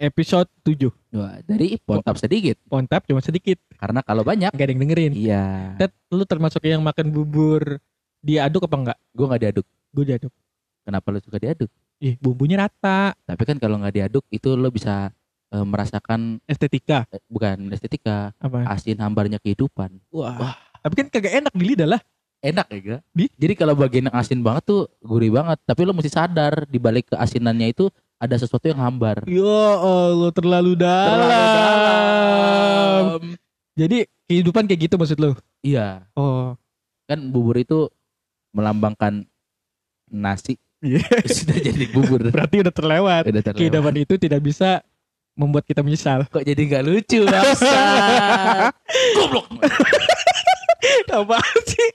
episode 7. Wah, dari pontap sedikit. Pontap cuma sedikit, Karena kalau banyak, nggak ada yang dengerin. iya. Ted, lu termasuk yang makan bubur diaduk apa enggak? Gue nggak diaduk. Gue diaduk. Kenapa lu suka diaduk? Ih, bumbunya rata, Tapi kan kalau nggak diaduk itu lo bisa eh, merasakan estetika. eh, bukan estetika, Apa? asin hambarnya kehidupan. Wah. Tapi kan kagak enak di lidah lah. Enak ya gak? Di? Jadi kalau bagian yang asin banget tuh gurih banget. Tapi lo mesti sadar di balik keasinannya itu ada sesuatu yang hambar. Ya Allah, terlalu dalam. Terlalu dalam. Jadi kehidupan kayak gitu maksud lu? Iya, Oh. kan bubur itu melambangkan nasi Iya. sudah jadi bubur. Berarti udah terlewat. Udah terlewat. Kehidupan itu tidak bisa membuat kita menyesal. Kok jadi nggak lucu? Goblok. Apa sih?